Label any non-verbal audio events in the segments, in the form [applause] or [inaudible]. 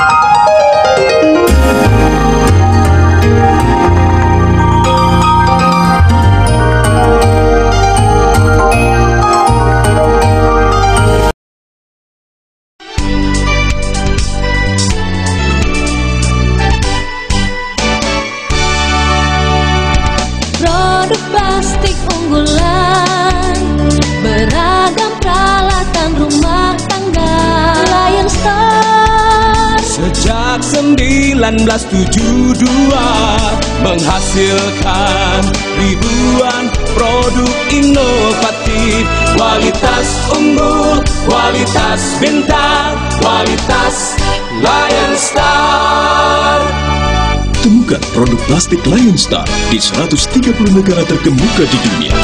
Produk 1972 menghasilkan ribuan produk inovatif. Kualitas unggul, kualitas bintang, kualitas Lion Star. Temukan produk plastik Lion Star di 130 negara terkemuka di dunia.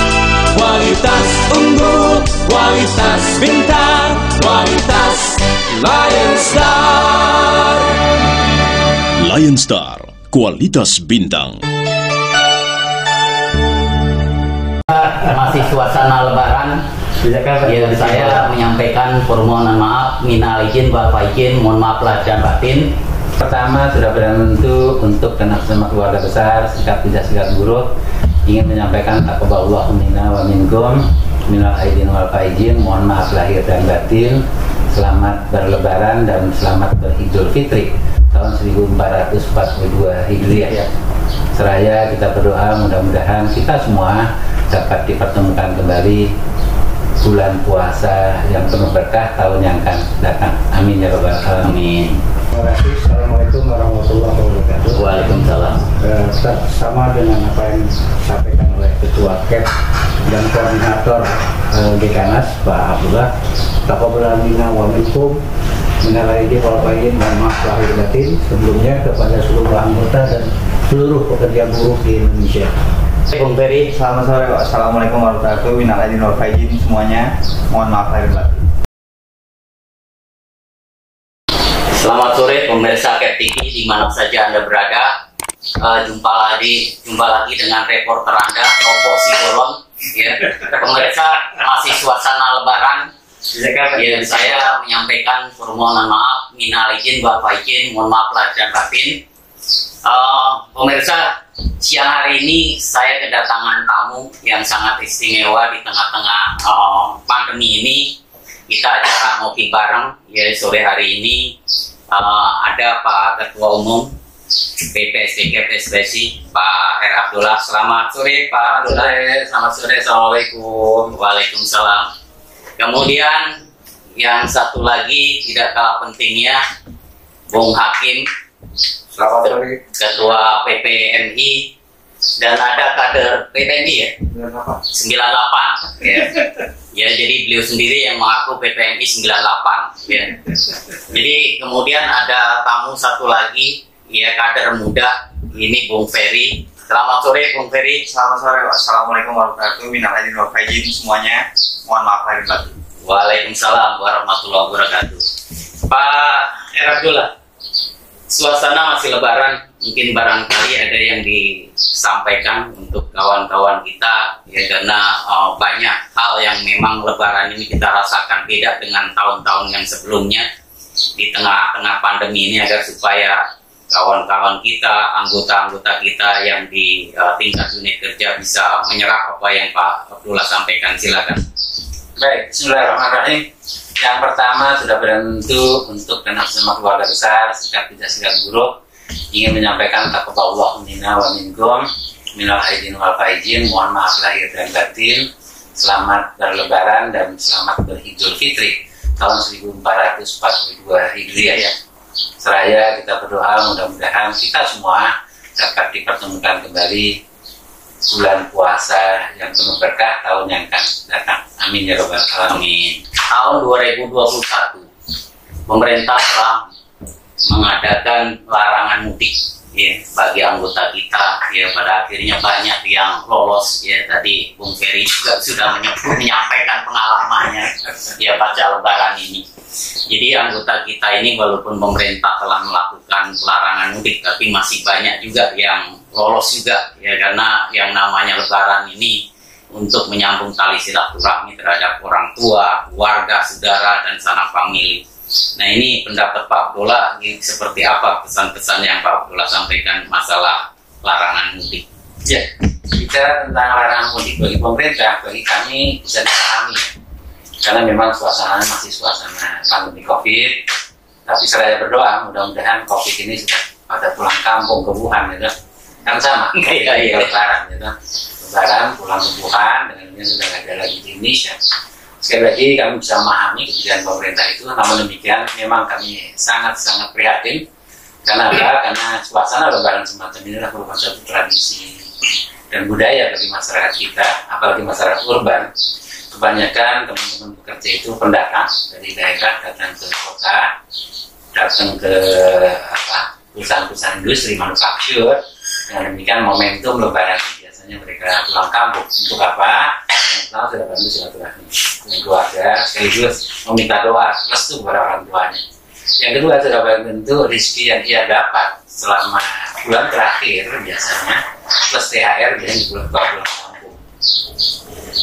Kualitas unggul, kualitas bintang, kualitas Lion Star Lion Star, kualitas bintang. masih suasana lebaran. Ya, saya menyampaikan permohonan maaf minal izin bapak izin mohon maaf lahir dan batin. Pertama sudah berbentuk untuk dan atas nama keluarga besar sikap tidak sikap buruk. Ingin menyampaikan takabullah minna wa minkum minal aidin wal faizin. Mohon maaf lahir dan batin. Selamat berlebaran dan selamat beridul fitri tahun 1442 Hijriah ya seraya kita berdoa mudah-mudahan kita semua dapat dipertemukan kembali bulan puasa yang penuh berkah tahun yang akan datang amin ya rabbal alamin Terima kasih. Assalamualaikum warahmatullahi wabarakatuh. Waalaikumsalam Eh, sa- sama dengan apa yang disampaikan oleh Ketua KEP dan Koordinator eh, Dekanas Pak Abdullah. Taqabbal minna wa minkum minal aidin wal faizin mohon maaf lahir batin sebelumnya kepada seluruh anggota dan seluruh pekerja buruh di Indonesia. Bung Ferry Selamat sore, Pak. Assalamualaikum warahmatullahi wabarakatuh. Minal aidin wal faizin semuanya. Mohon maaf lahir batin. Selamat sore pemirsa Ket TV di mana saja Anda berada. Eh, jumpa lagi jumpa lagi dengan reporter Anda Ropo Sibolon ya. Pemirsa masih suasana lebaran. Ya, saya menyampaikan permohonan maaf minal izin bapak izin mohon maaf lahir dan batin. Eh, pemirsa siang hari ini saya kedatangan tamu yang sangat istimewa di tengah-tengah eh, pandemi ini. Kita acara ngopi bareng ya sore hari ini. Eh, ada Pak Ketua Umum PPSDK PSBSI Pak R. Abdullah. Selamat sore Pak Abdullah. Selamat sore. Assalamualaikum. Waalaikumsalam kemudian yang satu lagi tidak kalah pentingnya Bung Hakim Selamat. Ketua PPMI dan ada kader PPMI ya 98 ya. [laughs] ya jadi beliau sendiri yang mengaku PPMI 98 ya. Jadi kemudian ada tamu satu lagi ya kader muda ini Bung Ferry. Selamat sore Bung Ferry. Selamat sore. Assalamualaikum warahmatullahi wabarakatuh. Minal aidin wal faizin semuanya. Mohon maaf lahir batin. Waalaikumsalam warahmatullahi wabarakatuh. Pak Erabdullah, suasana masih lebaran, mungkin barangkali ada yang disampaikan untuk kawan-kawan kita ya karena uh, banyak hal yang memang lebaran ini kita rasakan beda dengan tahun-tahun yang sebelumnya di tengah-tengah pandemi ini agar supaya kawan-kawan kita, anggota-anggota kita yang di uh, tingkat unit kerja bisa menyerap apa yang Pak Abdullah sampaikan. Silakan. Baik, Bismillahirrahmanirrahim. Yang pertama sudah berbentuk untuk dan atas nama keluarga besar sikap tidak sikap buruk ingin menyampaikan takabullah minna wa minkum minal aidin wal faizin mohon maaf lahir dan batin selamat berlebaran dan selamat beridul fitri tahun 1442 Hijriah ya seraya kita berdoa mudah-mudahan kita semua dapat dipertemukan kembali bulan puasa yang penuh berkah tahun yang akan datang. Amin ya robbal alamin. tahun 2021 pemerintah telah mengadakan larangan mudik ya bagi anggota kita ya pada akhirnya banyak yang lolos ya tadi Bung Ferry juga sudah menyebut menyampaikan pengalamannya ya pasca lebaran ini jadi anggota kita ini walaupun pemerintah telah melakukan pelarangan mudik tapi masih banyak juga yang lolos juga ya karena yang namanya lebaran ini untuk menyambung tali silaturahmi terhadap orang tua, warga, saudara dan sanak famili. Nah ini pendapat Pak Abdullah seperti apa pesan-pesan yang Pak Abdullah sampaikan masalah larangan mudik? Ya, bicara tentang larangan mudik bagi pemerintah, bagi kami bisa dipahami. Karena memang suasana masih suasana pandemi COVID. Tapi saya berdoa mudah-mudahan COVID ini sudah pada pulang kampung ke Wuhan gitu. Kan sama, [laughs] Iya, iya. lebaran gitu. Lebaran pulang ke Wuhan dengan ini sudah ada lagi di Indonesia. Sekali lagi kami bisa memahami kebijakan pemerintah itu, namun demikian memang kami sangat-sangat prihatin karena apa? Karena suasana lebaran semacam ini adalah merupakan satu tradisi dan budaya bagi masyarakat kita, apalagi masyarakat urban. Kebanyakan teman-teman bekerja itu pendatang dari daerah datang ke kota, datang ke apa perusahaan-perusahaan industri manufaktur. Dengan demikian momentum lebaran biasanya mereka pulang kampung untuk apa? Pertama sudah bantu silaturahmi dengan keluarga, sekaligus meminta doa restu kepada orang tuanya. Yang kedua sudah tentu rezeki yang ia dapat selama bulan terakhir biasanya plus THR biasanya di bulan pulang kampung.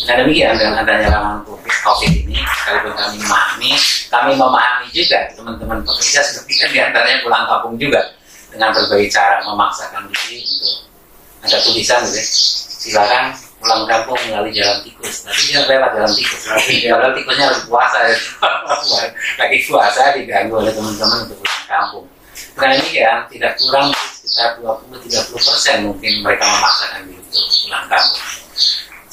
Nah demikian dengan adanya larangan COVID, ini, sekalipun kami memahami, kami memahami juga teman-teman pekerja seperti di antaranya pulang kampung juga dengan berbagai cara memaksakan diri untuk ada tulisan gitu ya. silakan pulang kampung melalui jalan tikus. Nanti dia lewat jalan tikus. Nanti jalan tikusnya harus puasa ya. [laughs] lagi puasa diganggu oleh teman-teman untuk pulang kampung. Nah ini kan tidak kurang sekitar 20-30 persen mungkin mereka memaksakan diri untuk pulang kampung.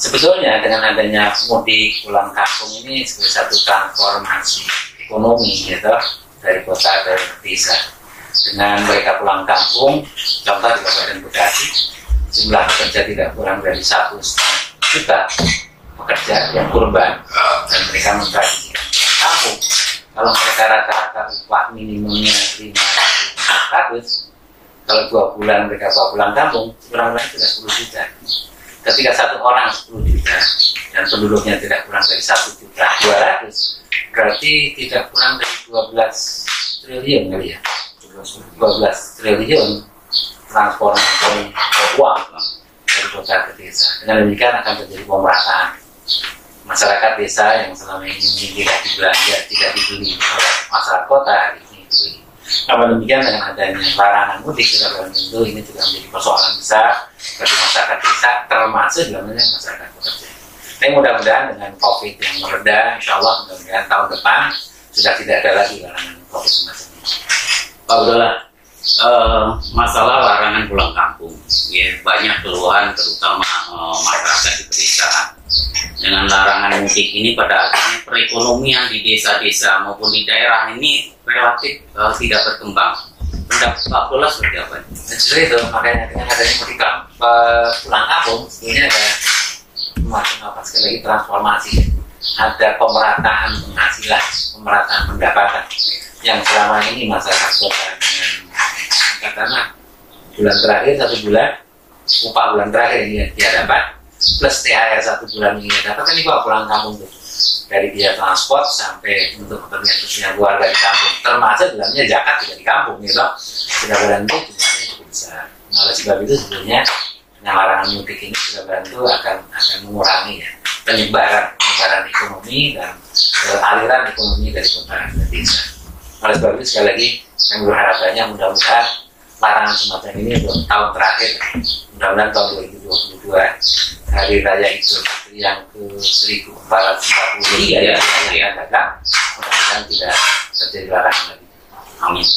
Sebetulnya dengan adanya mudik pulang kampung ini sebagai satu transformasi ekonomi gitu dari kota ke desa. Dengan mereka pulang kampung contoh di Kabupaten Bekasi jumlah pekerja tidak kurang dari satu juta pekerja yang kurban. Dan mereka pulang kampung kalau mereka rata-rata upah minimumnya lima ratus kalau dua bulan mereka bawa pulang kampung kurang lebih sudah 10 juta. Ketika satu orang 10 juta dan penduduknya tidak kurang dari satu juta 200 berarti tidak kurang dari 12 triliun kali ya? 12 triliun transformasi uang dari kota ke desa. Dengan demikian akan terjadi pemerataan masyarakat desa yang selama ini tidak dibelanja, tidak dibeli oleh masyarakat kota hari ini dibeli. Namun demikian dengan adanya larangan mudik kita tentu ini juga menjadi persoalan besar bagi masyarakat desa termasuk dalamnya masyarakat pekerja. Tapi mudah-mudahan dengan COVID yang mereda, insya Allah mudah-mudahan tahun depan sudah tidak ada lagi larangan COVID semacam ini. Pak Abdullah, eh, masalah larangan pulang kampung, ya banyak keluhan terutama eh, masyarakat di pedesaan. Dengan larangan mudik ini pada akhirnya perekonomian di desa-desa maupun di daerah ini relatif eh, tidak berkembang. Pendapat Pak Abdullah seperti apa? Justru itu makanya dengan adanya mudik eh, pulang kampung sebenarnya ada semacam apa sekali lagi transformasi ada pemerataan penghasilan pemerataan pendapatan yang selama ini masyarakat kota katakanlah bulan terakhir satu bulan upah bulan terakhir ini dia dapat plus THR satu bulan ini dia dapat kan kalau pulang kampung tuh. Dari biaya transport sampai untuk kepentingan kepentingan keluarga di kampung. Termasuk dalamnya zakat juga di kampung gitu sudah bantu jumlahnya cukup besar nah, sebab itu sebetulnya dengan larangan mudik ini sudah bantu akan akan mengurangi ya penyebaran penyebaran ekonomi dan eh, aliran ekonomi dari kota ke desa. Oleh sebab itu sekali lagi kami berharap banyak mudah-mudahan larangan semacam ini untuk tahun terakhir. Mudah-mudahan tahun 2022 hari raya Fitri yang ke 1443 ya yang akan datang mudah-mudahan tidak terjadi larangan lagi. Amin.